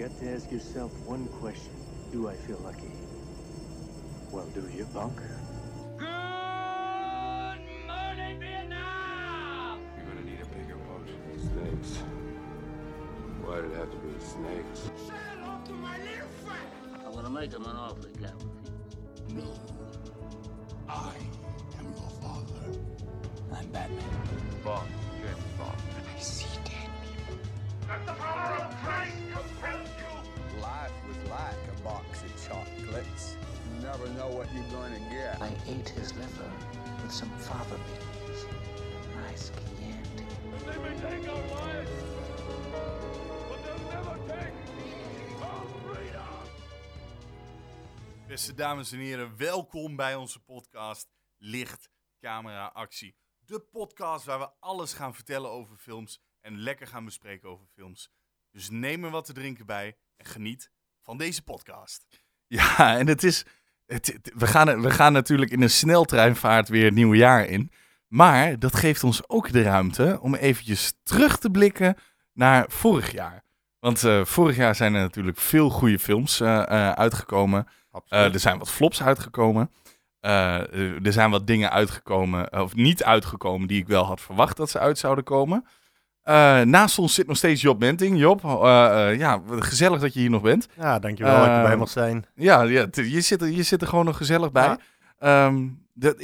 got to ask yourself one question. Do I feel lucky? Well, do you, punk? Good morning, Vietnam! You're gonna need a bigger boat. Snakes. Why did it have to be snakes? Say hello to my little friend! I'm gonna make him an offer again. No. I am your father. I'm Batman. Bond. James Bond. I see dead people. Let the power box of chocolates. You never know what you're going to get. I ate his liver with some fava beans. Nice Chianti. They may take our lives, but they'll never take our freedom! Beste dames en heren, welkom bij onze podcast Licht, Camera, Actie. De podcast waar we alles gaan vertellen over films en lekker gaan bespreken over films. Dus neem er wat te drinken bij en geniet van deze podcast. Ja, en het is. Het, het- we, gaan, we gaan natuurlijk in een sneltreinvaart weer het nieuwe jaar in. Maar dat geeft ons ook de ruimte om eventjes terug te blikken naar vorig jaar. Want eh, vorig jaar zijn er natuurlijk veel goede films eh, eh, uitgekomen. Er zijn wat flops uitgekomen. Er zijn wat dingen uitgekomen, of niet uitgekomen, die ik wel had verwacht dat ze uit zouden komen. Eh, naast ons zit nog steeds Job Menting. Job, eh, eh, ja, gezellig dat je hier nog bent. Ja, dankjewel dat ik erbij Ehm, mag zijn. Ja, ja je, zit er, je zit er gewoon nog gezellig bij. Ja. Ehm, dat,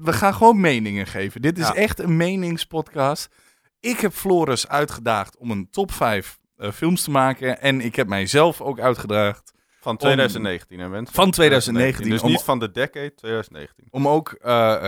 we gaan gewoon meningen geven. Dit is Ja. echt een meningspodcast. Ik heb Floris uitgedaagd om een top 5 films te maken. En ik heb mijzelf ook uitgedaagd Van 2019, hè mensen? van 2019. Dus om- niet van de decade 2019. om ook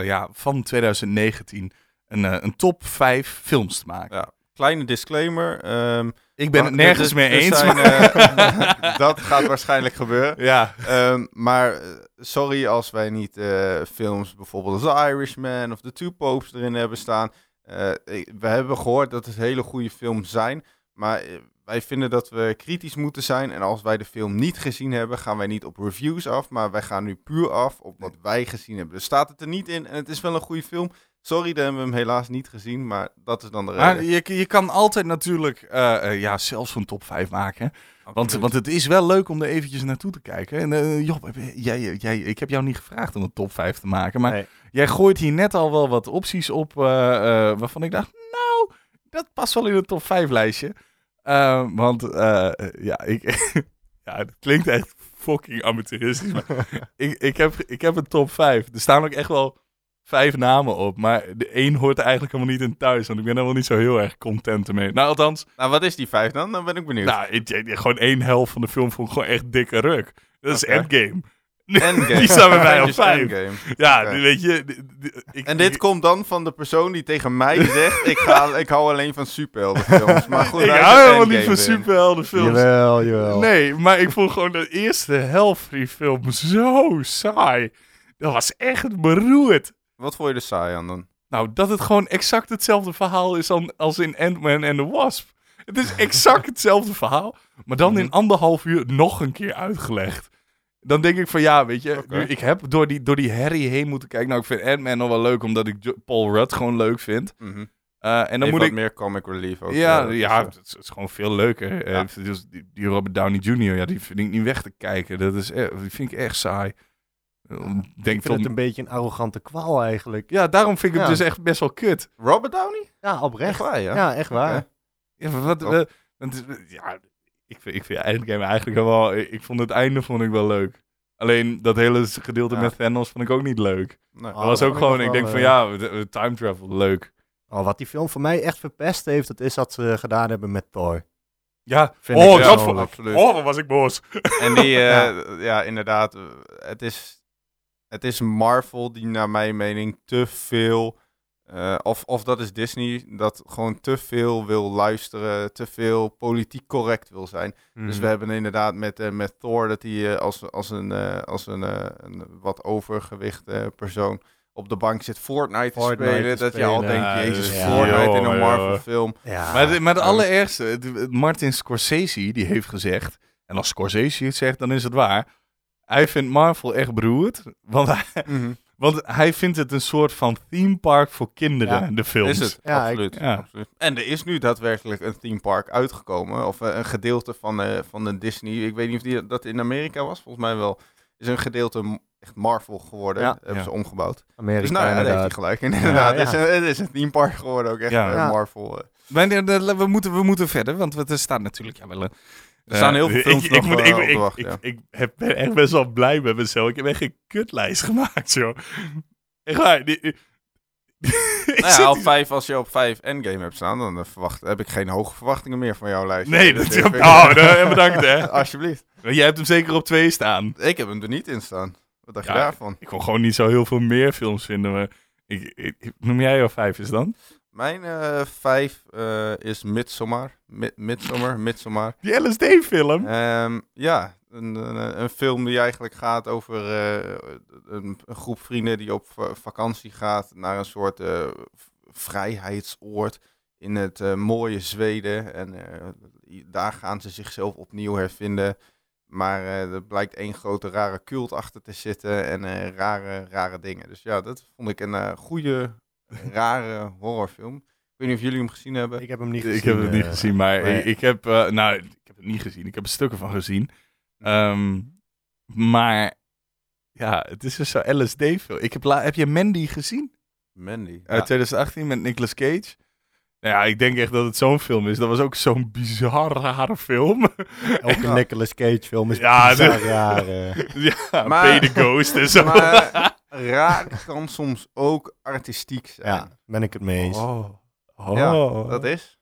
ja, van 2019 een, eh, een top 5 films te maken. Ja. Kleine disclaimer. ehm, Ik ben het nergens er- mee eens. zijn, maar- eh, dat gaat waarschijnlijk gebeuren. ja, Ehm, maar eh, sorry als wij niet eh, films bijvoorbeeld als The Irishman of The Two Popes erin hebben staan. Eh, we hebben gehoord dat het hele goede films zijn. Maar wij vinden dat we kritisch moeten zijn. En als wij de film niet gezien hebben, gaan wij niet op reviews af. Maar wij gaan nu puur af op wat wij gezien hebben. Dus staat het er niet in en het is wel een goede film. Sorry, dan hebben we hem helaas niet gezien. Maar dat is dan de reden. maar je, je kan altijd natuurlijk eh, ja, zelfs een top 5 maken. Want, Absoluut. want het is wel leuk om er eventjes naartoe te kijken. En eh, Job, jij, jij, ik heb jou niet gevraagd om een top 5 te maken. Maar Nee. jij gooit hier net al wel wat opties op waarvan ik dacht, nou, dat past wel in een top 5 lijstje. Eh, want ja, ik, ja, het klinkt echt fucking amateuristisch. Maar ik, ik, heb, ik heb een top 5. Er staan ook echt wel vijf namen op. Maar de één hoort er eigenlijk helemaal niet in thuis. Want ik ben er wel niet zo heel erg content ermee. Nou, althans, Nou, wat is die vijf dan? Dan ben ik benieuwd. nou, ik, ik- gewoon één helft van de film vond ik gewoon echt dikke ruk. Dat is. Endgame. Endgame. Die staan bij mij op vijf. Endgame. Ja, die- weet je. die- die- ik, En dit ik, komt dan van de persoon die tegen mij zegt: ik, ga, ik hou alleen van superheldenfilms. Maar goed, ik hou helemaal niet van superheldenfilms. Jawel, jawel. Nee, maar ik vond gewoon de eerste helft van die film zo saai. Dat was echt beroerd. Wat vond je er saai aan dan? Nou, dat het gewoon exact hetzelfde verhaal is dan, als in Ant-Man en the Wasp. Het is exact hetzelfde verhaal, maar dan Mhm. in anderhalf uur nog een keer uitgelegd. Dan denk ik van ja, weet je, ik heb door die, door die herrie heen moeten kijken. Nou, ik vind Ant-Man nog wel leuk, omdat ik Paul Rudd gewoon leuk vind. Mhm. Eh, en dan Even moet wat ik... meer comic relief ook. Ja, eh, ja dus, het, is, het is gewoon veel leuker. Eh, dus die, die Robert Downey Jr., ja, die vind ik niet weg te kijken. Dat is, die vind ik echt saai. Eh, Denk Ik vind het een beetje een arrogante kwal eigenlijk. Ja, daarom vind ik het dus echt best wel kut. eh, Robert Downey? Ja, oprecht. Echt waar, ja? Ja, echt waar. Ja, wat, Oh. eh, want, eh, ja, ik vind, ik vind Endgame eigenlijk wel... Ik vond het einde vond ik wel leuk. Alleen dat hele gedeelte Ja. met Thanos vond ik ook niet leuk. Nee. Oh, dat was dat ook ik gewoon... Ik denk van eh, ja, time travel, leuk. Oh, wat die film voor mij echt verpest heeft, dat is wat ze gedaan hebben met Thor. Ja, Vind oh, ik dat vond absoluut. Oh, dan was ik boos. En die, eh, Ja. ja. inderdaad, eh, het is, het is Marvel die naar mijn mening te veel, eh, of, of dat is Disney, dat gewoon te veel wil luisteren, te veel politiek correct wil zijn. Dus Mhm. we hebben inderdaad met, eh, met Thor dat hij eh, als, als, een, eh, als een, eh, een wat overgewicht eh, persoon op de bank zit Fortnite, te Fortnite spelen. te dat je al denkt, jezus, ja. Fortnite in een joh. Marvel film. Ja. Maar, de- maar het allerergste, Martin Scorsese, die heeft gezegd... En als Scorsese het zegt, dan is het waar. Hij vindt Marvel echt beroerd. Want hij, Mhm. Want hij vindt het een soort van theme park voor kinderen, Ja, de films. Is het, Ja, ik- absoluut, ja. absoluut. En er is nu daadwerkelijk een theme park uitgekomen. Of eh, een gedeelte van, eh, van de Disney. Ik weet niet of die, dat in Amerika was. Volgens mij wel. Is een gedeelte echt Marvel geworden. Ja. Hebben Ja. ze omgebouwd. Amerika dus nou ja, daar heeft hij gelijk in. Inderdaad, Ja, Het, is een, het is een theme park geworden ook echt. Ja. eh, Ja. Marvel. we, moeten, we moeten verder, want we- er staat natuurlijk... Ja, wel, een- Er staan heel veel ik- films ik, nog, ik, moet- eh, ik, ik, ik, ben echt best wel blij met mezelf. Ik heb echt geen kutlijst gemaakt, joh. Echt waar. die- Nou ja, op vijf, als je op vijf Endgame hebt staan, dan eh, verwacht, heb ik geen hoge verwachtingen meer van jouw lijst. Nee, Dus dat is... vind- Oh, nou, bedankt, hè. Alsjeblieft. Jij hebt hem zeker op twee staan. Ik heb hem er niet in staan. Wat dacht Ja, je daarvan? Ik kon gewoon niet zo heel veel meer films vinden. Maar ik- noem jij jouw vijf eens dan? Mijn eh, vijf eh, is Midsommar. Mi- Midsommar, Midsommar. Die LSD-film? Ehm, ja, een, een, een film die eigenlijk gaat over eh, een, een groep vrienden die op va- vakantie gaat naar een soort vrijheidsoord in het mooie Zweden. En daar gaan ze zichzelf opnieuw hervinden. Maar er blijkt één grote rare cult achter te zitten en rare, rare dingen. Dus ja, dat vond ik een goede, rare horrorfilm. Ik weet niet of jullie hem gezien hebben. Ik heb hem niet gezien. Ik heb het niet eh, gezien, maar nee. ik, ik heb... eh, nou, ik heb het niet gezien. Ik heb er stukken van gezien. Ehm, maar... Ja, het is dus zo'n LSD-film. Ik heb, la- heb je Mandy gezien? Mandy. Uit Ja. 2018 met Nicolas Cage. Nou ja, ik denk echt dat het zo'n film is. Dat was ook zo'n bizar rare film. Elke Nicolas Cage film is Ja, bizar de- raar. eh. ja, Maar- Pay the Ghost en zo. Maar raar kan soms ook artistiek zijn. ja, ben ik het mee eens. Oh. Oh. Ja, dat is.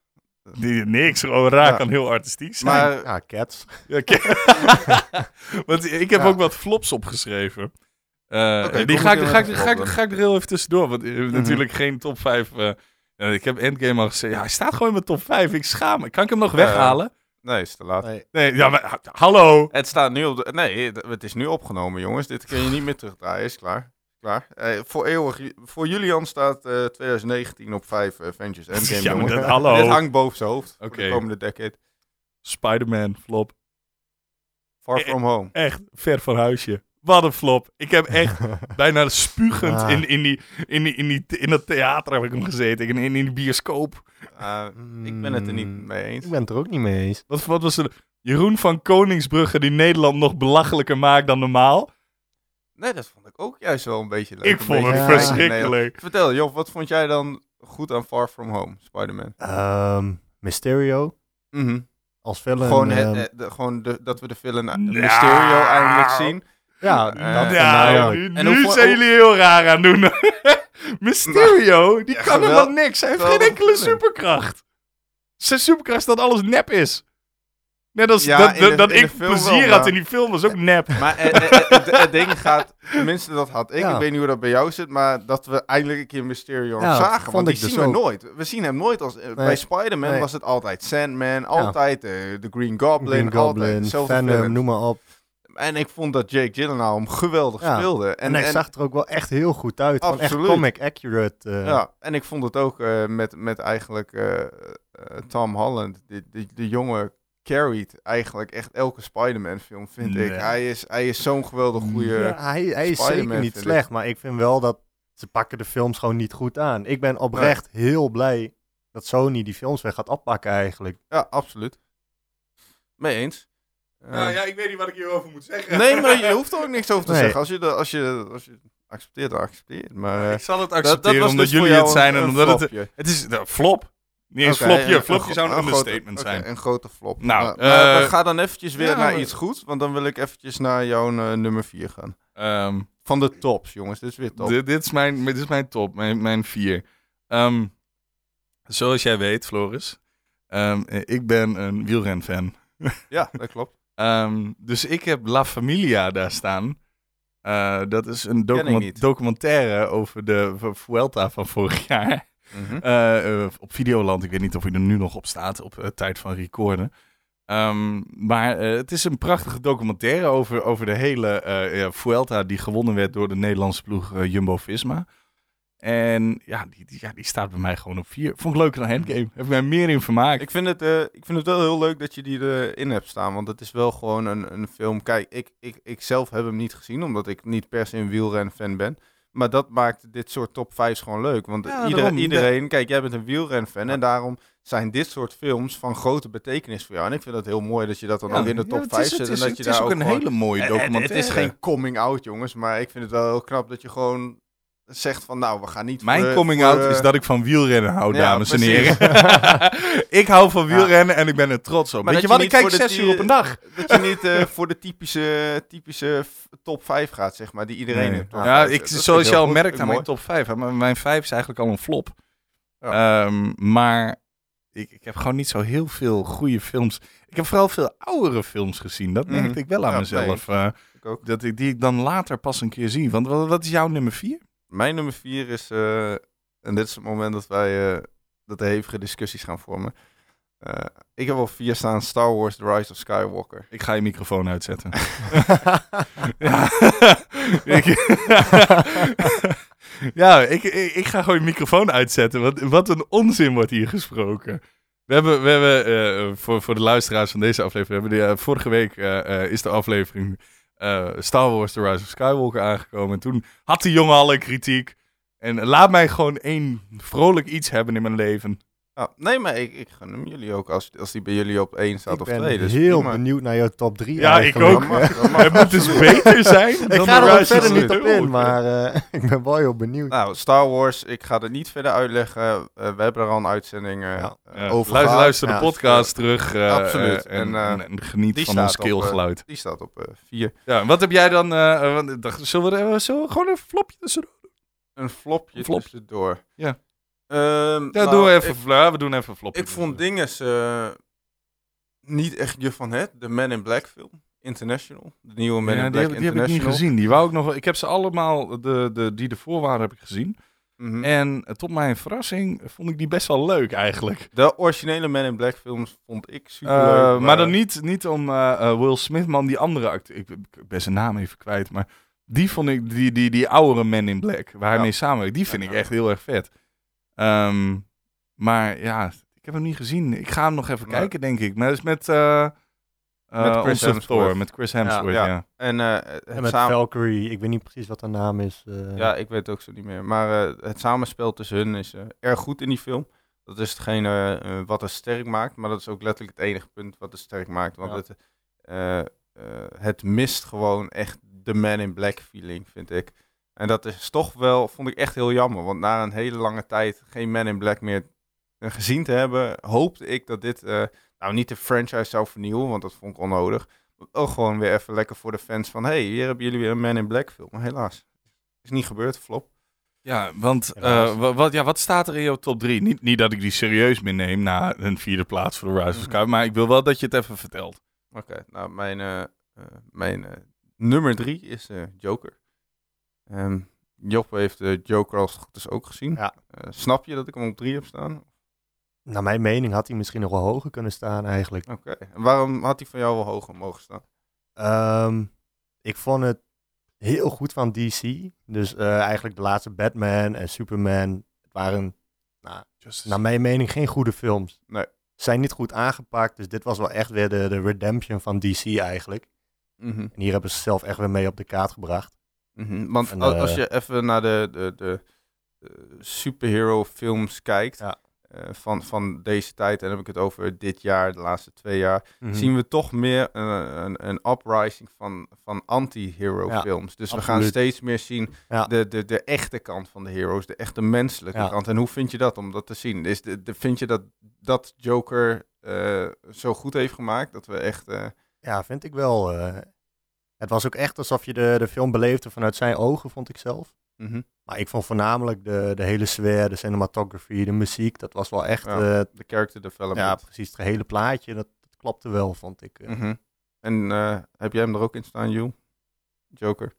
Die, niks, gewoon raar Ja. kan heel artistiek zijn. Maar Ja, Cats. Ja. Want ik heb Ja. ook wat flops opgeschreven. Eh, die ga ik, ga, ik, ga, ik, ga ik er heel even tussendoor. Want Mhm. natuurlijk geen top 5. eh, ik heb Endgame al gezegd. Ja, hij staat gewoon in mijn top 5. Ik schaam me. Kan ik hem nog weghalen? nee, is te laat. Nee. Nee, ja, maar ha- hallo. Het staat nu op de... Nee, het- het is nu opgenomen, jongens. Dit kun je niet meer terugdraaien. Is klaar. Klaar. Eh, voor eeuwig. Voor Julian staat eh, 2019 op 5 Avengers Endgame, Ja, maar jongens. dat- hallo. Dit hangt boven zijn hoofd voor Oké. de komende decade. Spider-Man, flop. Far Eh, From Home. Echt ver van huisje. Wat een flop. Ik heb echt bijna spuugend Ah. in, in, die, in, die, in, die, in dat theater heb ik hem gezeten. In, in, in die bioscoop. Eh, ik ben het er niet Mm, mee eens. Ik ben het er ook niet mee eens. Wat, wat was er? Jeroen van Koningsbrugge die Nederland nog belachelijker maakt dan normaal. Nee, dat vond ik ook juist wel een beetje leuk. Ik Een vond het Ja. verschrikkelijk. Vertel, Job, wat vond jij dan goed aan Far From Home, Spider-Man? Ehm, Mysterio Mhm. als film. Gewoon, het, ehm, eh, de, gewoon de, dat we de film Nou. Mysterio eindelijk zien. ja, eh, dat Ja, nu, En nu hoe vo- zijn jullie heel raar aan doen. Mysterio, die Ja, kan helemaal niks. Hij heeft geen enkele superkracht. Zijn superkracht is dat alles nep is. Net als Ja, dat, de- dat de ik plezier wel, had maar- in die film was ook nep. Maar eh, eh, eh, het, ding gaat, tenminste dat had ik, Ja. ik weet niet hoe dat bij jou zit, maar dat we eindelijk een keer Mysterio Ja, zagen. Want die ik dus zien we ook. nooit. We zien hem nooit als, bij Spider-Man Nee. was het altijd Sandman, altijd de Green Goblin, Green altijd Goblin, dezelfde Venom, noem maar op. En ik vond dat Jake Gyllenhaal hem geweldig Ja. speelde. En, hij zag er ook wel echt heel goed uit. Gewoon echt Absoluut. comic accurate. Ja, en ik vond het ook met, met eigenlijk Tom Holland, die, die, de jongen carried eigenlijk echt elke Spider-Man film, vind ik. Hij is, hij is zo'n geweldig goede... Ja, hij, hij is Spider-Man zeker niet ik. slecht, maar ik vind wel dat ze pakken de films gewoon niet goed aan. Ik ben oprecht heel blij dat Sony die films weer gaat oppakken eigenlijk. Ja, absoluut. Mee eens. Eh, Nou ja, ik weet niet wat ik hierover moet zeggen. Nee, maar je hoeft er ook niks over te Nee. zeggen. Als je, de, als, je, als je accepteert, accepteert. Maar eh, ik zal het dat, accepteren dat omdat dus voor jullie het zijn een, en omdat het... Het is een flop. Niet eens flopje. een- Flopje een zou een grote- understatement oké, zijn. Een grote flop. Nou, maar eh, gaan dan eventjes weer ja, naar maar- iets goed, want dan wil ik eventjes naar jouw eh, nummer 4 gaan. Ehm, Van de tops, jongens. Dit is weer top. Dit, dit, is mijn, dit is mijn top, mijn, mijn vier. Ehm, zoals jij weet, Floris, ehm, eh, ik ben een wielrenfan. Ja, dat klopt. Dus ik heb La Familia daar staan. Eh, dat is een documentaire over de Vu- Vuelta van vorig jaar. Mhm. Eh, eh, op Videoland. Ik weet niet of hij er nu nog op staat op eh, tijd van recorden. Ehm, maar het is een prachtige documentaire over, over de hele Vuelta die gewonnen werd door de Nederlandse ploeg Jumbo-Visma. En ja die, die, ja, die staat bij mij gewoon op vier. Vond ik leuker dan Endgame. Heb ik mij meer in vermaakt. Ik vind, het, ik vind het wel heel leuk dat je die erin hebt staan. Want het is wel gewoon een, een film. Kijk, ik, ik, ik zelf heb hem niet gezien, omdat ik niet per se een wielren-fan ben. Maar dat maakt dit soort top 5's gewoon leuk. Want Ja, iedereen, daarom. iedereen, kijk, jij bent een wielrenfan en daarom zijn dit soort films van grote betekenis voor jou. En ik vind het heel mooi dat je dat dan Ja, ook in de ja, top het 5 is- het zet. is- en dat je het is daar ook een gewoon- hele mooie En- en documentaire. Het is geen coming out, jongens, maar ik vind het wel heel knap dat je gewoon zegt van, nou, we gaan niet Mijn voor, coming voor, out is dat ik van wielrennen hou, Ja, dames en heren. ik hou van wielrennen en ik ben er trots op. Maar Weet je wat, ik kijk voor de zes die- uur op een dag. Dat je niet eh, voor de typische, typische top 5 gaat, zeg maar, die iedereen Nee. heeft. Ja, ik, Dat zoals je al merkt aan mijn top 5. Hè, maar mijn 5 is eigenlijk al een flop. Ehm, maar ik, ik heb gewoon niet zo heel veel goede films. Ik heb vooral veel oudere films gezien. Dat merkte Mhm. ik wel aan mezelf. nee, eh, ik ook. dat ik, die ik dan later pas een keer zie. Want wat, wat is jouw nummer 4? Mijn nummer 4 is, eh, en dit is het moment dat wij eh, dat de hevige discussies gaan vormen. Eh, ik heb op 4 staan Star Wars The Rise of Skywalker. Ik ga je microfoon uitzetten. ja, ik, ja ik, ik, ik ga gewoon je microfoon uitzetten. Wat, wat een onzin wordt hier gesproken. We hebben, we hebben voor, voor de luisteraars van deze aflevering, we hebben die, eh, vorige week is de aflevering eh, Star Wars The Rise of Skywalker aangekomen. En toen had die jongen al een kritiek. En laat mij gewoon één vrolijk iets hebben in mijn leven. Ah, nee, maar ik, ik gun hem jullie ook als, als die bij jullie op 1 staat Ik of ben 2. Dus heel prima. benieuwd naar jouw top 3 Ja, ik ook. Dat mag, dat mag. Het moet dus beter zijn Ik dan ga er ook verder niet op in, maar eh, ik ben wel heel benieuwd. Nou, Star Wars, ik ga het niet verder uitleggen. Eh, we hebben er al een uitzending eh, Ja. over luister, de Ja. podcast terug. eh, Absoluut. en, En, eh, en, en geniet van ons keelgeluid. Die staat op 4. ja, wat heb jij dan... ik zullen, we, er- zullen we gewoon een flopje tussendoor? een flopje Een flop. tussendoor. Ja. Ehm, Ja, nou, doen we, even, Ik, ja, we doen even flopje. ik vond dinges eh, niet echt je van het. De Man in Black film. International. De nieuwe Man ja, in Black heb, die heb ik niet International. gezien. Die wou ik nog. Ik heb ze allemaal, de, de, die ervoor waren, heb ik gezien. Mhm. En eh, tot mijn verrassing vond ik die best wel leuk eigenlijk. De originele Man in Black films vond ik super Eh, leuk. maar dan niet, niet om eh, eh, Will Smith, man, die andere acteur. Ik, ik ben zijn naam even kwijt, maar die vond ik, die, die, die oudere Man in Black, waar hij Ja. mee samenwerkt, die vind Ja. ik echt heel erg vet. Ehm, maar ja, ik heb hem niet gezien. Ik ga hem nog even Maar- kijken, denk ik. Maar dat is met, eh eh, Met Chris onze Hemsworth. Thor, met Chris Hemsworth, ja. ja. En eh, En met samen... Valkyrie, ik weet niet precies wat de naam is. eh. Ja, ik weet het ook zo niet meer. Maar eh, het samenspel tussen hun is eh, erg goed in die film. Dat is hetgene eh, wat het sterk maakt. Maar dat is ook letterlijk het enige punt wat het sterk maakt. Want Ja. het, eh, eh, het mist gewoon echt de Man in Black feeling, vind ik. En dat is toch wel, vond ik echt heel jammer. Want na een hele lange tijd geen Man in Black meer eh, gezien te hebben, hoopte ik dat dit eh, nou niet de franchise zou vernieuwen. Want dat vond ik onnodig. Maar ook gewoon weer even lekker voor de fans van... hey, hier hebben jullie weer een Man in Black film. Maar helaas, is niet gebeurd, flop. Ja, want eh, wa- wat, ja, wat staat er in jouw top 3? Niet, niet dat ik die serieus meeneem na een vierde plaats voor de Rise of Mhm. Sky, maar ik wil wel dat je het even vertelt. Oké, nou, mijn, eh, eh, mijn nummer drie is eh, Joker. Ehm Job heeft de Joker als het goed is ook gezien. Ja. Eh, snap je dat ik hem op drie heb staan? Naar mijn mening had hij misschien nog wel hoger kunnen staan eigenlijk. Oké. En waarom had hij van jou wel hoger mogen staan? Ehm, ik vond het heel goed van DC. Dus eh, eigenlijk de laatste Batman en Superman het waren naar mijn mening geen goede films. Nee. Zijn niet goed aangepakt, dus dit was wel echt weer de, de redemption van DC eigenlijk. Mhm. En hier hebben ze zelf echt weer mee op de kaart gebracht. Mhm, Want En, al- als eh, je even naar de, de, de, de superhero films kijkt Ja. eh, van, van deze tijd, en dan heb ik het over dit jaar, de laatste twee jaar, Mhm. zien we toch meer een, een, een uprising van, van anti-hero Ja, films. Dus we gaan steeds meer zien Ja. de, de, de echte kant van de heroes, de echte menselijke Ja. kant. En hoe vind je dat om dat te zien? Is de, de, vind je dat, dat Joker eh, zo goed heeft gemaakt, dat we echt... eh, Ja, vind ik wel. Het was ook echt alsof je de, de film beleefde vanuit zijn ogen, vond ik zelf. mhm, Maar ik vond voornamelijk de, de hele sfeer, de cinematography, de muziek, dat was wel echt... Ja. eh, de character development. ja, precies. Het gehele plaatje, dat, dat klopte wel, vond ik. eh. Mhm. En eh, heb jij hem er ook in staan, Jules? Joker.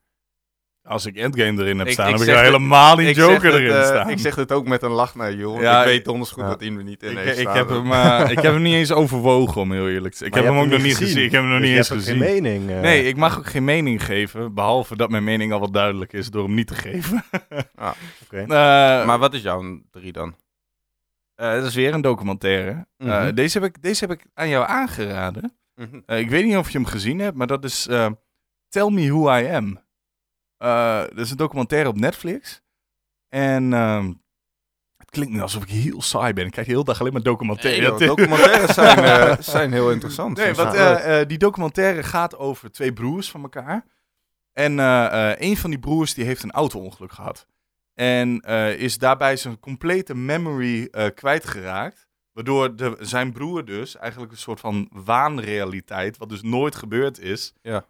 Als ik Endgame erin heb Ik- staan, ik heb ik er helemaal niet Joker het, erin eh, staan. Ik zeg het ook met een lach naar Jules. Ja, ik weet ik- donders goed ja. dat hij er niet in ik, heeft ik staan. heb hem, eh, ik heb hem niet eens overwogen, om heel eerlijk te zijn. Ik heb hem ook nog niet gezien. Ik heb hem nog Dus niet eens gezien. geen mening. eh. Nee, ik mag ook geen mening geven, behalve dat mijn mening al wat duidelijk is door hem niet te geven. Oké. Eh, Maar wat is jouw drie dan? eh, dat is weer een documentaire. Eh, Mhm. deze, heb ik, deze heb ik aan jou aangeraden. Mhm. Eh, ik weet niet of je hem gezien hebt, maar dat is eh, Tell Me Who I Am. Eh er is een documentaire op Netflix. En ehm, het klinkt nu alsof ik heel saai ben. Ik kijk heel dag alleen maar documentaire. Nee, joh, documentaires zijn, eh, zijn heel interessant. Nee, want eh, die documentaire gaat over twee broers van elkaar. En een van die broers die heeft een auto-ongeluk gehad. En is daarbij zijn complete memory kwijtgeraakt. Waardoor de, zijn broer dus eigenlijk een soort van waanrealiteit, wat dus nooit gebeurd is, Ja.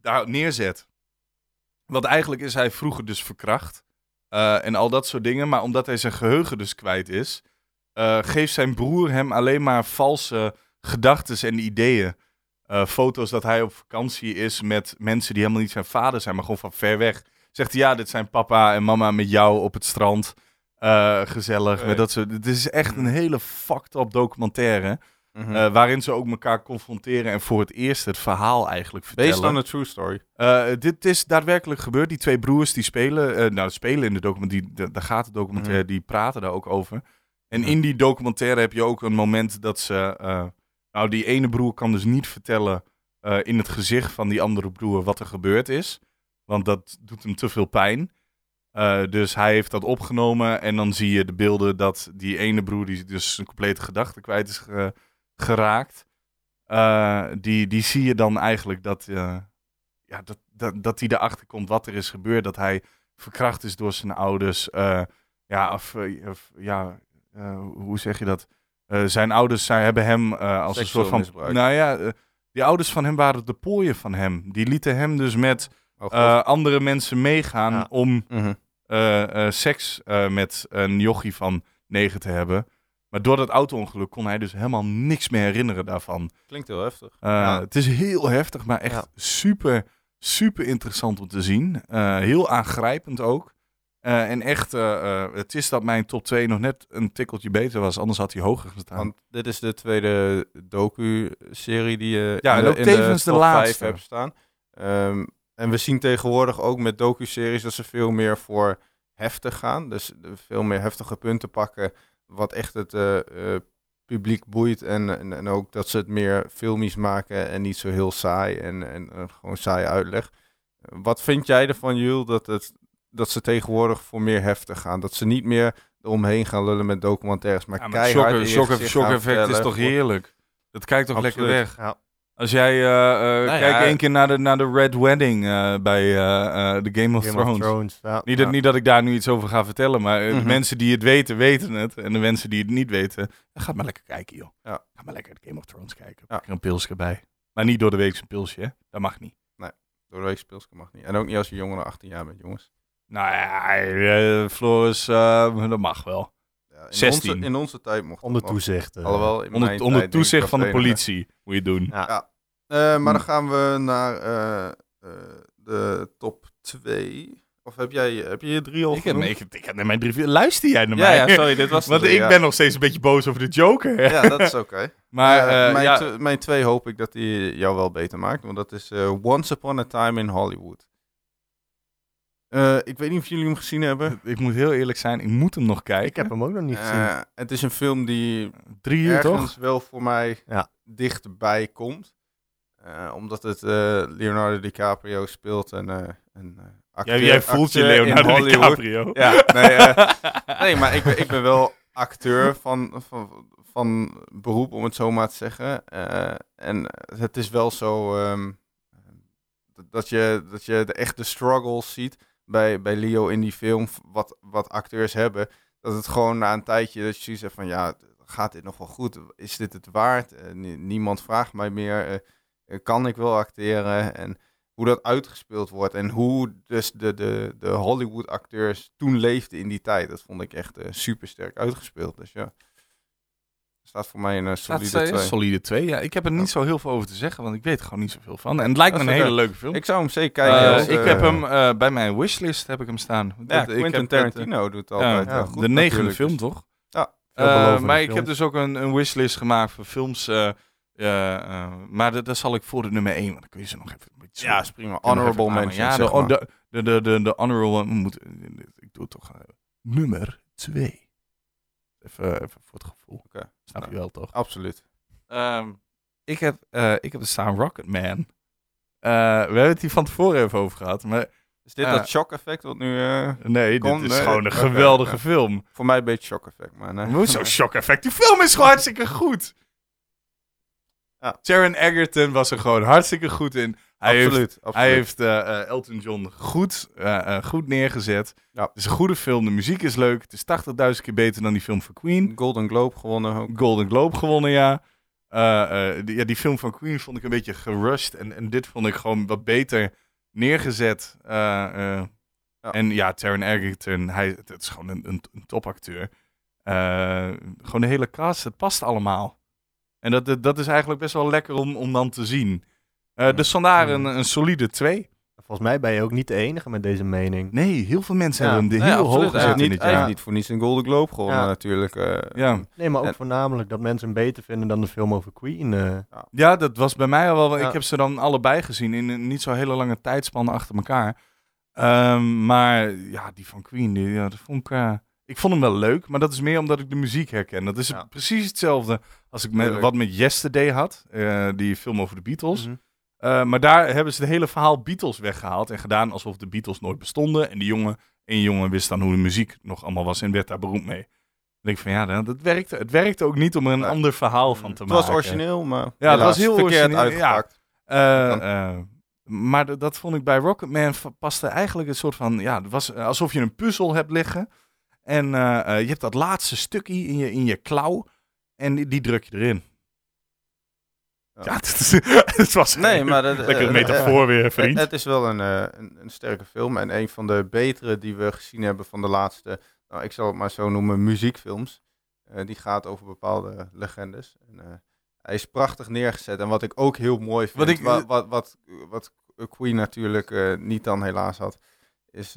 daar neerzet. Want eigenlijk is hij vroeger dus verkracht. eh, en al dat soort dingen. Maar omdat hij zijn geheugen dus kwijt is, eh, geeft zijn broer hem alleen maar valse gedachten en ideeën. Eh, foto's dat hij op vakantie is met mensen die helemaal niet zijn vader zijn, maar gewoon van ver weg. Zegt hij, ja, dit zijn papa en mama met jou op het strand. Gezellig. Met dat soort, het is echt een hele fucked up documentaire. Mhm. eh, waarin ze ook elkaar confronteren en voor het eerst het verhaal eigenlijk vertellen. Based on a true story. Eh, dit is daadwerkelijk gebeurd. Die twee broers die spelen, eh, nou spelen in de documentaire, die, daar gaat de documentaire, die praten daar ook over. En in die documentaire heb je ook een moment dat ze, nou die ene broer kan dus niet vertellen in het gezicht van die andere broer wat er gebeurd is. Want dat doet hem te veel pijn. Dus hij heeft dat opgenomen en dan zie je de beelden dat die ene broer, die dus zijn complete gedachten kwijt is geraakt. eh, die, die zie je dan eigenlijk dat, eh, ja, dat, dat, dat hij erachter komt wat er is gebeurd. Dat hij verkracht is door zijn ouders. eh, ja, of, of, ja hoe zeg je dat? Zijn ouders zijn, hebben hem als een soort van... misbruik. Nou ja, die ouders van hem waren de pooien van hem. Die lieten hem dus met Oh, andere mensen meegaan Ja. om Mhm. seks met een jochie van negen te hebben. Maar door dat auto-ongeluk kon hij dus helemaal niks meer herinneren daarvan. Klinkt heel heftig. Eh, Ja. Het is heel heftig, maar echt Ja. super, super interessant om te zien. Eh, heel aangrijpend ook. Eh, en echt, het is dat mijn top 2 nog net een tikkeltje beter was. Anders had hij hoger gestaan. Want dit is de tweede docu-serie die je Ja, in en de, ook in tevens de top laatste. 5 hebt staan. Ehm, en we zien tegenwoordig ook met docu-series dat ze veel meer voor heftig gaan. Dus de- veel meer heftige punten pakken, wat echt het eh, eh, publiek boeit. En, en, en ook dat ze het meer filmisch maken en niet zo heel saai en, en, eh, gewoon saai uitleg. Wat vind jij ervan, Jules, dat, het, dat ze tegenwoordig voor meer heftig gaan? Dat ze niet meer eromheen gaan lullen met documentaires, maar, Ja, maar keihard shock- shock- shock effect is toch heerlijk? Dat kijkt toch lekker weg? Ja. Als jij, Nou kijk ja. één keer naar de, naar de Red Wedding eh, bij de Game of Game Thrones. of Thrones. Ja. Niet, dat, Ja. niet dat ik daar nu iets over ga vertellen, maar de Mhm. mensen die het weten, weten het. En de mensen die het niet weten, dan ga maar lekker kijken, joh. Ga maar lekker de Game of Thrones kijken. Pak er een pilsje bij. Maar niet door de week een pilsje, hè? Dat mag niet. Door de week speelske mag niet. En ook niet als je jonger dan 18 jaar bent, jongens. Nou ja, Floris, dat mag wel. Ja, in, 16. Onze, in onze tijd mocht Onder dat toezicht. eh. Alhoewel, in Onder, onder toezicht van de politie moet je doen. Ja. Ja. Eh, maar dan Hm. gaan we naar eh, eh, de top 2. Of heb jij heb je drie al Ik heb, genoemd? ik, heb, ik heb naar mijn drie... Luister jij naar Ja, mij? ja, sorry, dit was Want drie, ik ja. ben nog steeds een beetje boos over de Joker. Ja, dat is oké. Maar Eh, eh, mijn, ja, mijn twee hoop ik dat die jou wel beter maakt. Want dat is Once Upon a Time in Hollywood. Eh, ik weet niet of jullie hem gezien hebben. ik moet heel eerlijk zijn, ik moet hem nog kijken. Ik heb hem ook nog niet gezien. Eh, het is een film die Drie uur, ergens toch? wel voor mij Ja. dichtbij komt. Eh, omdat het eh, Leonardo DiCaprio speelt en eh, een eh, acteur. Jij, jij voelt je Leonardo. DiCaprio. Ja, nee, eh, nee maar ik ben, ik ben wel acteur van, van, van beroep, om het zo maar te zeggen. Eh, en het is wel zo ehm, dat, je, dat je de echte struggles ziet bij, bij Leo in die film, wat, wat acteurs hebben. Dat het gewoon na een tijdje dat je hebt van, ja, gaat dit nog wel goed? Is dit het waard? Eh, nie- niemand vraagt mij meer, eh, eh, kan ik wel acteren? En hoe dat uitgespeeld wordt en hoe dus de, de, de Hollywood acteurs toen leefden in die tijd. Dat vond ik echt super sterk uitgespeeld. Dus ja, staat voor mij een eh, solide Solide 2. 2. Solide 2, ja. Ik heb er niet zo heel veel over te zeggen, want ik weet er gewoon niet zoveel van. En het lijkt me een hele oké. leuke film. Ik zou hem zeker kijken. Eh, als, ik eh, heb hem eh, bij mijn wishlist heb ik hem staan. Ja, Dat- ik Quentin heb het, Tarantino doet eh, altijd ja, goed de negende natuurlijk, film, toch? Ja, Eh, maar ik heb dus ook een, een wishlist gemaakt voor films. eh, eh, eh, maar dat, dat zal ik voor de nummer 1, want dan kun je ze nog even een beetje Ja, is prima. Honorable mention, Ja, zeg de, maar. de, de, de, de, de honorable moet, ik doe het toch eh, nummer 2. Even, even voor het gevoel. Oké. Snap je Nou. wel, toch? Absoluut. Ehm, ik, heb, eh, ik heb er staan Rocketman. Eh we hebben het hier van tevoren even over gehad. Maar Is dit Eh. dat shock effect wat nu... eh, Nee, dit is nee, gewoon een geweldige film. voor mij een beetje shock effect, maar nee. Hoezo shock effect? Die film is gewoon hartstikke goed. Ja. Taron Egerton was er gewoon hartstikke goed in. Hij heeft, absoluut, absoluut. hij heeft eh, eh, Elton John goed, eh, eh, goed neergezet. Ja. Het is een goede film. De muziek is leuk. Het is 80.000 keer beter dan die film van Queen. Golden Globe gewonnen ook. Golden Globe gewonnen, ja. Eh, eh, die, ja, die film van Queen vond ik een beetje gerushed. En, en dit vond ik gewoon wat beter neergezet. Eh, eh, Ja. En ja, Taron Egerton, hij, het is gewoon een, een, een topacteur. Eh, gewoon de hele cast, het past allemaal. En dat, dat, dat is eigenlijk best wel lekker om, om dan te zien. Eh, dus vandaar een, een solide 2. Volgens mij ben je ook niet de enige met deze mening. Nee, heel veel mensen Ja. hebben hem Nee, heel absoluut. hoog gezet niet, jaar. niet voor niets een Golden Globe gewonnen Ja. natuurlijk. eh. Ja. Nee, maar ook En- voornamelijk dat mensen hem beter vinden dan de film over Queen. eh. Ja, dat was bij mij al wel. Ja. Ik heb ze dan allebei gezien in een niet zo hele lange tijdspan achter elkaar. Ehm, maar ja, die van Queen, die, ja, dat vond ik. Ik vond hem wel leuk, maar dat is meer omdat ik de muziek herken. Dat is Ja. precies hetzelfde als ik met, wat met Yesterday had, eh, die film over de Beatles. Mhm. Eh, maar daar hebben ze het hele verhaal Beatles weggehaald en gedaan alsof de Beatles nooit bestonden. En die jongen, één jongen wist dan hoe de muziek nog allemaal was en werd daar beroemd mee. Dan denk ik van ja, dat, dat werkte. Het werkte ook niet om er een ander verhaal van te Het maken. was origineel, maar Ja, het was heel verkeerd origineel, uitgepakt. Eh, maar dat vond ik bij Rocketman paste eigenlijk een soort van... Ja, het was alsof je een puzzel hebt liggen. En eh, eh, je hebt dat laatste stukje in je, in je klauw. En die, die druk je erin. Ja. Ja, het, was Nee, maar dat, lekker eh, metafoor weer, vriend. Het, het is wel een, een, een sterke film en een van de betere die we gezien hebben van de laatste, nou, ik zal het maar zo noemen, muziekfilms. Die gaat over bepaalde legendes. En, hij is prachtig neergezet en wat ik ook heel mooi vind, Wat ik- wat, wat, wat, wat Queen natuurlijk niet dan helaas had, is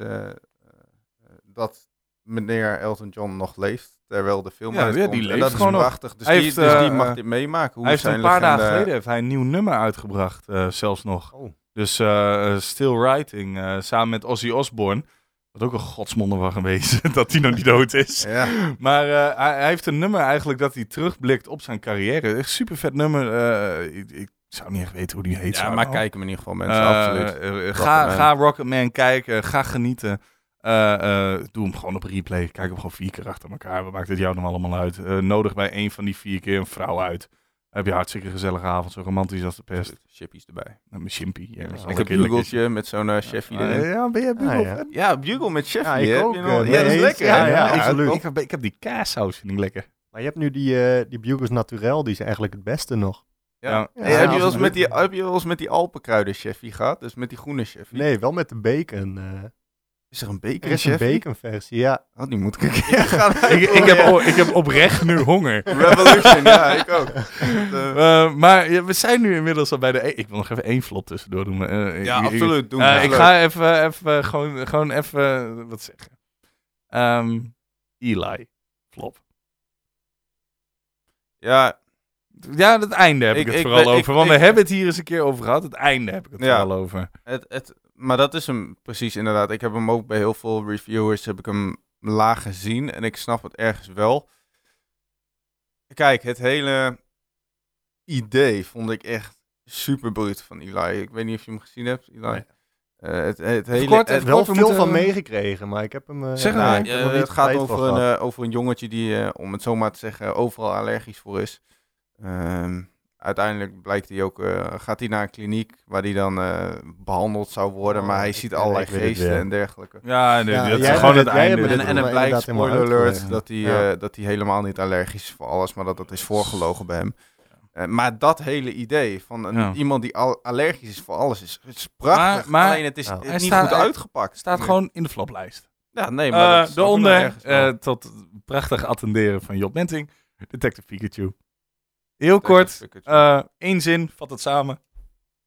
dat meneer Elton John nog leeft terwijl de film Ja, en dat is prachtig. Dus, Hij die, heeft, dus die eh, mag eh, dit meemaken. Hoe hij heeft zijn een paar dagen legende- geleden heeft hij een nieuw nummer uitgebracht, eh, zelfs nog. Oh. Dus eh, eh, Still Writing, eh, samen met Ozzy Osbourne. Wat ook een godswonder was geweest, dat hij nog niet dood is. Ja. Maar eh, hij, heeft een nummer eigenlijk dat hij terugblikt op zijn carrière. Echt super vet nummer. eh, ik, ik zou niet echt weten hoe die heet. Ja, maar nou. kijk hem in ieder geval, mensen. Eh, absoluut. eh, eh, ga, ga Rocketman kijken. Ga genieten. Eh, eh, doe hem gewoon op replay. Kijk hem gewoon vier keer achter elkaar. Wat maakt het jou dan allemaal uit? Eh, nodig bij een van die vier keer een vrouw uit. Dan heb je een hartstikke gezellige avond. Zo romantisch als de pest. Chippies erbij. Nou, mijn chimpy. Ja, Ik heb een bugeltje met zo'n uh, chefie erin. Eh, ja, ben jij Ah, bugel ja. bugle met chefie. Ja, ik ook, je ja, dat is lekker. ja, absoluut. Ik heb, ik heb die kaassaus, vind ik lekker. Maar je hebt nu die, eh, die Bugles Naturel, die is eigenlijk het beste nog. Ja. Ja. Ja, Hey, heb, je wel eens met die, heb je wel eens met die Alpenkruiden chefie gehad? Dus met die groene chefie? Nee, wel met de bacon. eh. Is er een bacon er is een chefie? bacon versie, ja. Oh, die moet ik een keer gaan ik, ik, heb, o- ik heb oprecht nu honger. Revolution, ja, ik ook. De- Eh, maar ja, we zijn nu inmiddels al bij de... e- Ik wil nog even één flop tussendoor doen. eh, ja, ik- ik- absoluut. Doen, Eh, ik leuk. ga even, even gewoon, gewoon even wat zeggen. Ehm, Eli. Flop. Ja, Ja, het einde heb ik, Ik- het ik vooral ben- ik- over. want ik- we hebben het hier eens een keer over gehad. Het einde heb ik het Ja. vooral over. het, het, maar dat is hem precies inderdaad. Ik heb hem ook bij heel veel reviewers heb ik hem laag gezien. En ik snap het ergens wel. Kijk, het hele idee vond ik echt super bruut van Eli. Ik weet niet of je hem gezien hebt, Eli. Nee. Eh, het, het hele, kort, het- wel kort, veel van meegekregen, maar ik heb hem... eh, Zeg niet het gaat over een, eh, over een jongetje die, om het zo maar te zeggen, overal allergisch voor is. Ehm, uiteindelijk blijkt hij ook, eh, gaat hij naar een kliniek waar hij dan eh, behandeld zou worden, Oh, maar hij ik- ziet allerlei geesten en dergelijke. Ja, nee, Ja, dat is gewoon het einde. En, het en het blijkt, spoiler alert, dat hij, Ja. eh, dat hij helemaal niet allergisch is voor alles, maar dat dat is voorgelogen bij hem. Eh, maar dat hele idee van een, Ja. iemand die al allergisch is voor alles is, is prachtig. Maar- maar- Alleen het is niet staat- goed uitgepakt. staat Nee. gewoon in de floplijst. Ja, nee, maar Eh wel. eh, tot prachtig attenderen van Job Menting, Detective Pikachu. Heel kort, eh één zin, vat het samen.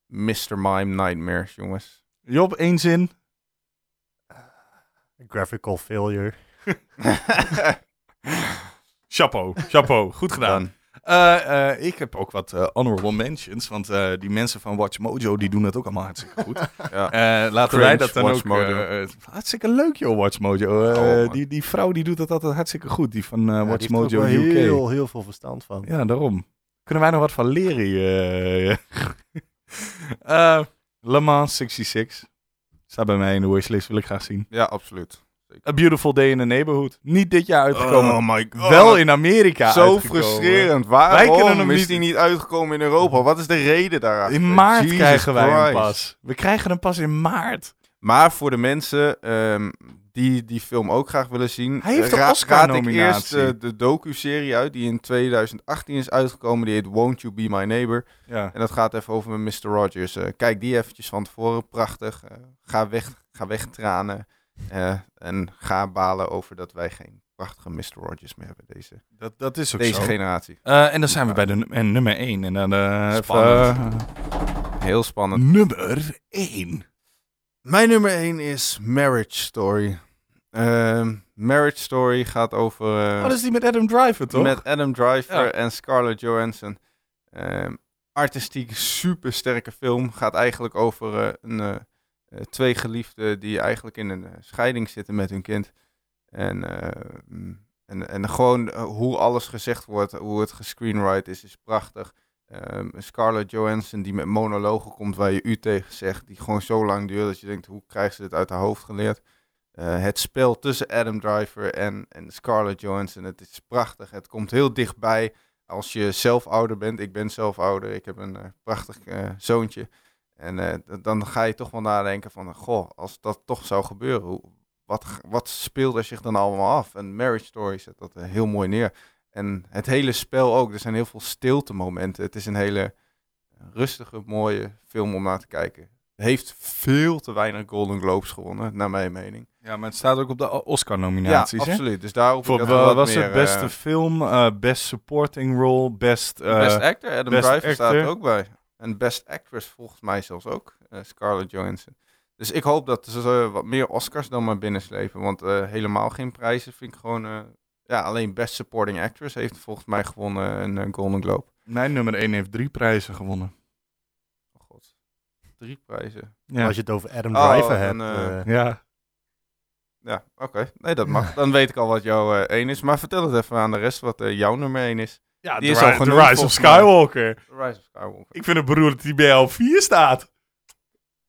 Mr. Mime Nightmares, jongens. Job, één zin. Graphical failure. Chapeau, chapeau, goed gedaan. Eh, eh, ik heb ook wat honorable mentions, want eh, die mensen van Watch Mojo die doen dat ook allemaal hartstikke goed. Ja. Eh, laten Cringe, wij dat dan Watch ook... Mojo. hartzikke leuk joh, Watch Mojo. Oh, die, die vrouw die doet dat altijd hartstikke goed, die van eh, Ja, Watch die Mojo UK. heel, heel veel verstand van. Ja, daarom. Kunnen wij nog wat van leren? eh? Eh, Le Mans 66. Staat bij mij in de wishlist, wil ik graag zien. Ja, absoluut. A Beautiful Day in the Neighborhood. Niet dit jaar uitgekomen. Oh my god. Wel in Amerika Zo uitgekomen. frustrerend. Wij Waarom kunnen hem is niet- die niet uitgekomen in Europa? Wat is de reden daarachter? In maart Jesus krijgen wij hem Christ. pas. We krijgen hem pas in maart. Maar voor de mensen ehm, die die film ook graag willen zien... Hij heeft een ra- Oscar-nominatie. ik eerst eh, de docu-serie uit die in 2018 is uitgekomen. Die heet Won't You Be My Neighbor. Ja. En dat gaat even over Mr. Rogers. Eh, kijk die eventjes van tevoren. Prachtig. Eh, ga weg, ga weg tranen. Eh, en ga balen over dat wij geen prachtige Mr. Rogers meer hebben. Deze, Dat, dat is ook deze zo. generatie. Eh, en dan zijn we bij de nummer 1. En dan eh, Spannend. eh, Heel spannend. nummer 1. Mijn nummer 1 is Marriage Story. Ehm, Marriage Story gaat over... eh, Oh, dat is die met Adam Driver, toch? Met Adam Driver Ja. en Scarlett Johansson. Ehm, artistiek super sterke film. Gaat eigenlijk over eh, een, eh, twee geliefden die eigenlijk in een scheiding zitten met hun kind. En, mm, en, en gewoon hoe alles gezegd wordt, hoe het gescreenwrite is, is prachtig. Ehm, Scarlett Johansson die met monologen komt waar je u tegen zegt, die gewoon zo lang duurt dat je denkt, hoe krijgt ze dit uit haar hoofd geleerd? Eh, het spel tussen Adam Driver en, en Scarlett Johansson, het is prachtig. Het komt heel dichtbij als je zelf ouder bent. Ik ben zelf ouder, ik heb een eh, prachtig eh, zoontje. En dan ga je toch wel nadenken van, goh, als dat toch zou gebeuren, hoe, wat, wat speelt er zich dan allemaal af? En Marriage Story zet dat heel mooi neer. En het hele spel ook, er zijn heel veel stilte momenten. Het is een hele rustige, mooie film om naar te kijken. Heeft veel te weinig Golden Globes gewonnen, naar mijn mening. Ja, maar het staat ook op de Oscar-nominaties, Ja, hè? absoluut. Dus daar hoop ik Voor, wat was meer, het beste eh, film, eh, best supporting role, best... eh, Best Actor, Adam Best Driver staat er ook bij. En Best Actress volgens mij zelfs ook, eh, Scarlett Johansson. Dus ik hoop dat ze eh, wat meer Oscars dan maar binnenslepen. Want eh, helemaal geen prijzen vind ik gewoon... ja, alleen Best Supporting Actress heeft volgens mij gewonnen een eh, Golden Globe. Mijn nummer 1 heeft drie prijzen gewonnen. Oh god. Drie prijzen. Ja. Als je het over Adam Oh, Driver hebt. eh, eh, Ja. Ja, oké. Nee, dat mag. Dan weet ik al wat jouw eh, één is. Maar vertel het even aan de rest wat jouw nummer één is. Ja, Die The, is al The Rise of. Skywalker. The Rise of Skywalker. Ik vind het beroerd dat hij bij jou op 4 staat.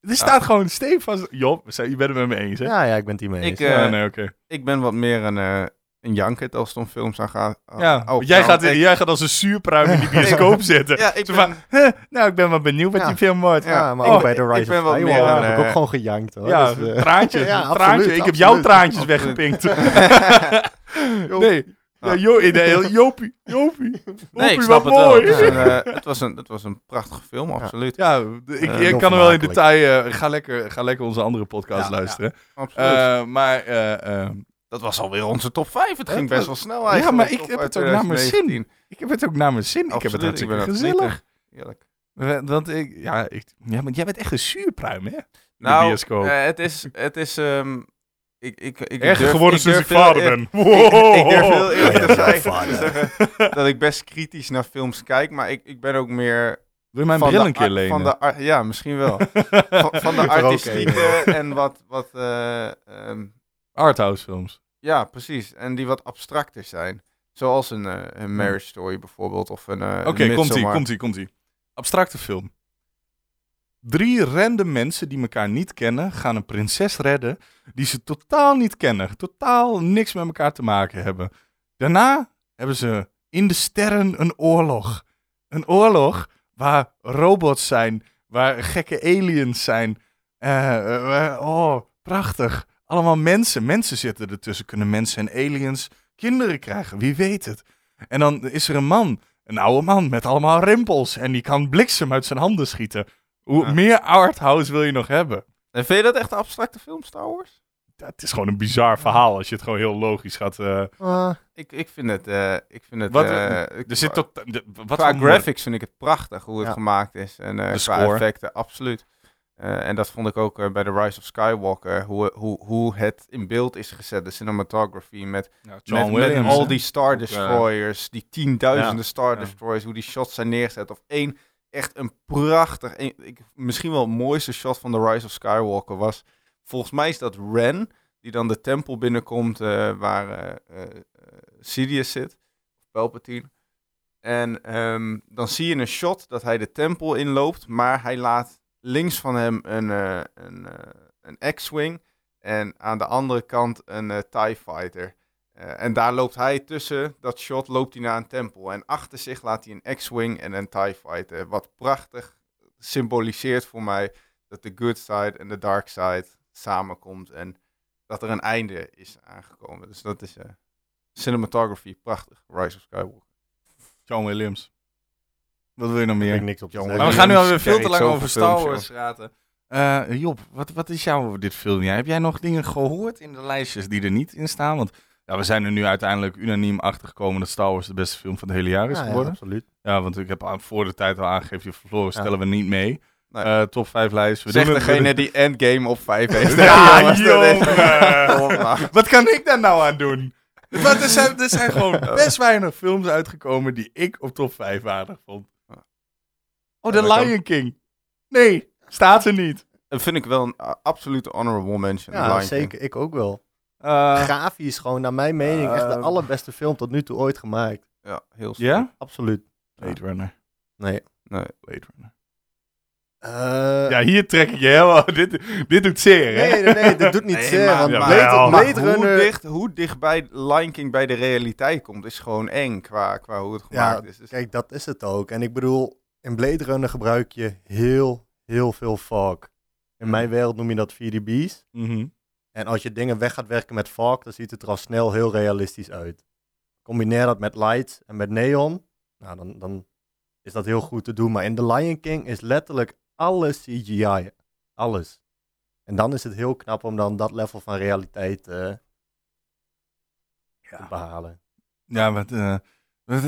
Er staat gewoon stevast... Job, je bent het met me eens, hè? ja, ja, ik ben het hiermee eens. Ik, ja, nee, oké. Ik ben wat meer een, eh een janket als het om films aan gaat. Ja, Oh, jij, nou, gaat, ik- jij gaat als een zuurpruim in die bioscoop zitten. Ja, ik Zo ben- van, "Huh, nou, ik ben wel benieuwd wat Ja. die film wordt. ja, maar Oh, ook bij The ik Rise ben of Skywalker een, heb ik ook eh, gewoon gejankt hoor. Ja, Dus, eh, traantjes. ja, traantje. absoluut, Ik heb jouw absoluut. traantjes Absoluut. weggepinkt. nee. Ja, jo nee, Jopie, Jopie. Nee, ik snap wat het wel. mooi. Het, een, eh, het, was een, het was een prachtige film, absoluut. Ja, de- ik, Eh, ik kan er wel in detail... eh, ga, lekker, ga lekker onze andere podcast Ja, luisteren. absoluut. Eh, maar... eh, eh, dat was alweer onze top 5. Het ging best wel snel eigenlijk. maar ik Top heb het ook naar mijn zin. 2019. ik heb het ook naar mijn zin. ik heb het ik hartstikke gezellig. Heerlijk. We- Want ik... Ja, ik, ja, maar jij bent echt een zuurpruim, hè? Nou, eh, het is... Het is ehm, ik, ik, ik Erger durf- geworden sinds ik durf vader ben. Ik, ik durf heel eerlijk te Ja, zeggen, vader. te zeggen dat ik best kritisch naar films kijk, maar ik, ik ben ook meer Wil je mijn bril een keer lenen? Van de ja, misschien wel. van, van de Ik artistieke en wat, wat eh, ehm, Arthouse films. Ja, precies. En die wat abstracter zijn. Zoals een, eh, een Marriage Story bijvoorbeeld, of een eh Oké, komt-ie, Midsommar. komt-ie, komt-ie. Abstracte film. Drie random mensen die elkaar niet kennen, gaan een prinses redden die ze totaal niet kennen. Totaal niks met elkaar te maken hebben. Daarna hebben ze in de sterren een oorlog. Een oorlog waar robots zijn, waar gekke aliens zijn. Eh, oh, prachtig. Allemaal mensen. Mensen zitten ertussen. Kunnen mensen en aliens kinderen krijgen? Wie weet het. En dan is er een man, een oude man met allemaal rimpels. En die kan bliksem uit zijn handen schieten. Hoe Ja. meer arthouse wil je nog hebben? En vind je dat echt een abstracte film, Star Wars? Ja, het is gewoon een bizar verhaal als je het gewoon heel logisch gaat. eh, eh, Ik, ik vind het... eh, ik vind het Wat, eh, er zit tot, de- wat qua graphics vind ik het prachtig hoe het Ja. gemaakt is. En eh, De qua score. effecten, absoluut. Eh, en dat vond ik ook eh, bij The Rise of Skywalker. Hoe, hoe, hoe het in beeld is gezet. De cinematography met, Ja, met, met al die Star eh, Destroyers. die tienduizenden Star Ja. Destroyers. Hoe die shots zijn neergezet. Of één echt een prachtig... een- ik, misschien wel het mooiste shot van The Rise of Skywalker was... Volgens mij is dat Ren. Die dan de tempel binnenkomt eh, waar eh, eh, eh, Sidious zit. Palpatine. En ehm, dan zie je een shot dat hij de tempel inloopt, maar hij laat links van hem een, eh, een, eh, een X-Wing. En aan de andere kant een eh, TIE Fighter. En daar loopt hij tussen dat shot, loopt hij naar een tempel. En achter zich laat hij een X-Wing en een TIE Fighter. Wat prachtig symboliseert voor mij dat de good side en de dark side samenkomt. En dat er een einde is aangekomen. Dus dat is cinematography, prachtig. Rise of Skywalker. John Williams. Wat wil je nog meer? ik niks op te zeggen. Maar we gaan nu alweer veel te lang over Star Wars praten. Eh, Job, wat, wat is jou over dit film? Ja, heb jij nog dingen gehoord in de lijstjes die er niet in staan? Want ja, we zijn er nu uiteindelijk unaniem achter gekomen dat Star Wars de beste film van het hele jaar is Ja, ja, geworden. absoluut. Ja, want ik heb aan- voor de tijd al aangegeven, Floris Ja. stellen we niet mee. Nee. Eh, top 5 lijst. We Zeg doen het- degene die Endgame op 5 heeft. Ja, jongen. Wat kan ik daar nou aan doen? Want er, zijn, er zijn gewoon best weinig films uitgekomen die ik op top 5 waardig vond. Oh, The kan. Lion King. Nee, staat er niet. Dat vind ik wel een uh, absolute honorable mention. Ja, Lion King. zeker. Ik ook wel. Eh, Grafisch gewoon, naar mijn mening, echt de Eh, allerbeste film tot nu toe ooit gemaakt. Ja, heel ja? Absoluut. Blade Runner. Nee. Nee. Blade Runner. Eh, Ja, hier trek ik je helemaal... Dit, dit doet zeer, hè? nee, nee, nee, dat doet niet Nee, zeer. maar- want Ja, Blade, wel. Blade Maar Runner... hoe, dicht, hoe dichtbij Lion King bij de realiteit komt, is gewoon eng qua, qua hoe het gemaakt Ja, is. Dus, kijk, dat is het ook. En ik bedoel, in Blade Runner gebruik je heel, heel veel fog. In mijn wereld noem je dat 4DB's. Mhm. En als je dingen weg gaat werken met fog, dan ziet het er al snel heel realistisch uit. Combineer dat met lights en met neon, nou, dan, dan is dat heel goed te doen. Maar in The Lion King is letterlijk alles CGI. Alles. En dan is het heel knap om dan dat level van realiteit eh, te behalen. Ja, wat, eh, wat,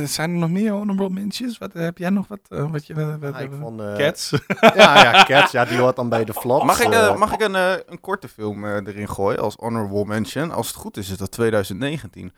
zijn er nog meer honorable mentions? Wat, heb jij nog wat? eh, wat je, wat, wat- Ah, ik vond, eh, Cats? Ja, ja, Cats, ja, die hoort dan bij de flops. mag ik, eh. eh, mag ik een, eh, een korte film eh, erin gooien als honorable mention? Als het goed is, is dat 2019.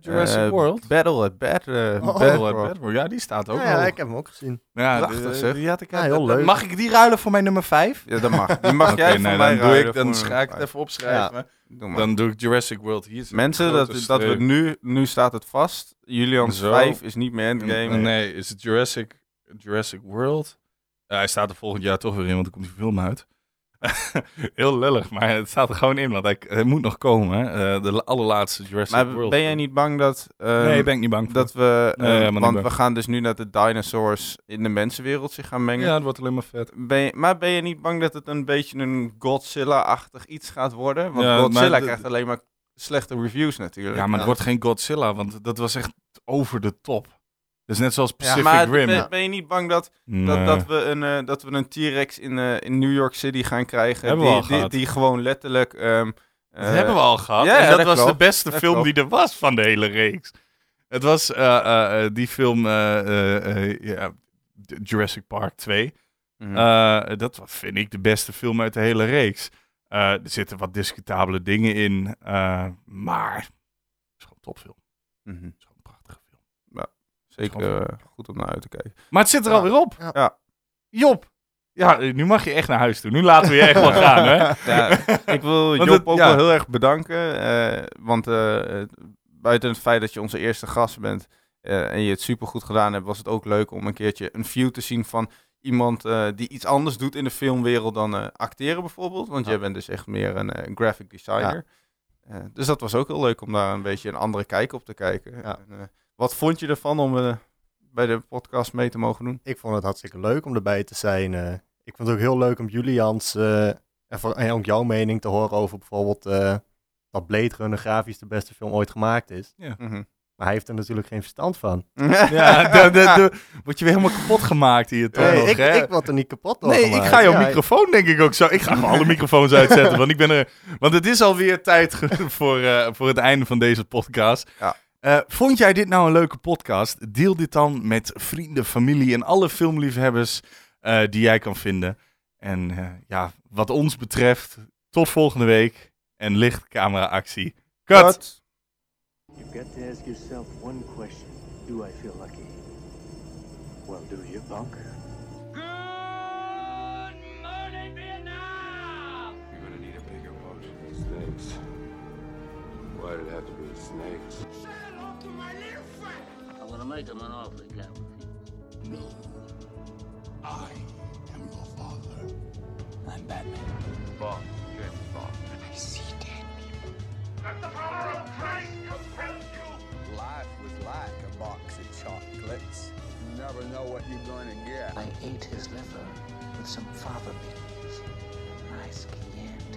Jurassic Eh, World? Battle at Bad. eh, Oh, Bad Battle at Bedford. Ja, die staat ook ja, ja, ik heb hem ook gezien. Ja, Prachtig, zeg. Die had ik Ja, heel eh, leuk. Mag ik die ruilen voor mijn nummer 5? Ja, dat mag. Die mag jij voor mij dan, doe ruilen ik, dan ga ik het even opschrijven. Doe. Dan doe ik Jurassic World hier. Mensen, dat, dat we nu, nu staat het vast. Julian's Zo. 5 is niet meer Endgame. Nee, is het Jurassic, Jurassic World? Hij staat er volgend jaar toch weer in, want dan komt die film uit. Heel lullig, maar het staat er gewoon in, want hij, hij moet nog komen. Eh, de allerlaatste Jurassic Maar World. ben jij niet bang dat... ehm, Nee, ben ik niet bang voor. Dat we... Nee, eh, niet want we gaan dus nu dat de dinosaurs in de mensenwereld zich gaan mengen. Ja, het wordt alleen maar vet. Ben je, maar ben je niet bang dat het een beetje een Godzilla-achtig iets gaat worden? Want Ja, Godzilla krijgt alleen maar slechte reviews natuurlijk. Ja, maar het wordt geen Godzilla, want dat was echt over de top. Dus net zoals Ja, Pacific maar Rim. ben, ben je niet bang dat, dat, Nee. dat we een, eh, dat we een T-Rex in, eh, in New York City gaan krijgen? Hebben we die, al die, gehad. die gewoon letterlijk... ehm, Dat eh, hebben we al gehad. ja, en ja, dat, dat was de beste Dat film klopt. die er was van de hele reeks. Het was eh, eh, eh, die film eh, eh, eh, ja, Jurassic Park 2. mhm. Eh, dat was, vind ik, de beste film uit de hele reeks. Eh, er zitten wat discutabele dingen in, eh, maar het is gewoon een topfilm. Mhm. Het is gewoon een prachtige film. Zeker eh, goed om naar uit te kijken. Maar het zit er Ja. alweer op. Ja. Ja. Job. Ja, nu mag je echt naar huis toe. Nu laten we je echt wel gaan, hè? Ja, ik wil Job het- ook ja. wel heel erg bedanken. eh, want eh, buiten het feit dat je onze eerste gast bent eh, en je het supergoed gedaan hebt, was het ook leuk om een keertje een view te zien van iemand eh, die iets anders doet in de filmwereld dan eh, acteren bijvoorbeeld. Want Ja. jij bent dus echt meer een eh, graphic designer. Eh, dus dat was ook heel leuk om daar een beetje een andere kijk op te kijken. Ja. En, eh, wat vond je ervan om eh, bij de podcast mee te mogen doen? Ik vond het hartstikke leuk om erbij te zijn. eh. ik vond het ook heel leuk om Julians eh, en, voor, en ook jouw mening te horen over bijvoorbeeld eh, dat Blade Runner grafisch de beste film ooit gemaakt is. Mhm. Maar hij heeft er natuurlijk geen verstand van. Ja, de, de, de, word je weer helemaal kapot gemaakt hier toch Nee, nog, ik, hè? ik word er niet kapot door Nee, ik ga jouw Ja, microfoon denk ik ook zo. Ik ga gewoon alle microfoons uitzetten, want ik ben er. Want het is alweer tijd voor, eh, voor het einde van deze podcast. Ja. Eh, vond jij dit nou een leuke podcast? Deel dit dan met vrienden, familie en alle filmliefhebbers eh, die jij kan vinden. En eh, ja, wat ons betreft, tot volgende week en licht camera actie. Cut! Cut. You've got to ask yourself one question. Do I feel lucky? Well, do you, punk? Good morning, Vietnam! You're gonna need a bigger boat. Snakes. Why did it have to be snakes? Gonna make him an offer again. No. I am your father. I'm Batman. Bob, James Bond. I see dead people. Let the power of Christ compel you! Life was like a box of chocolates. You never know what you're going to get. I ate his liver with some fava beans and nice cayenne.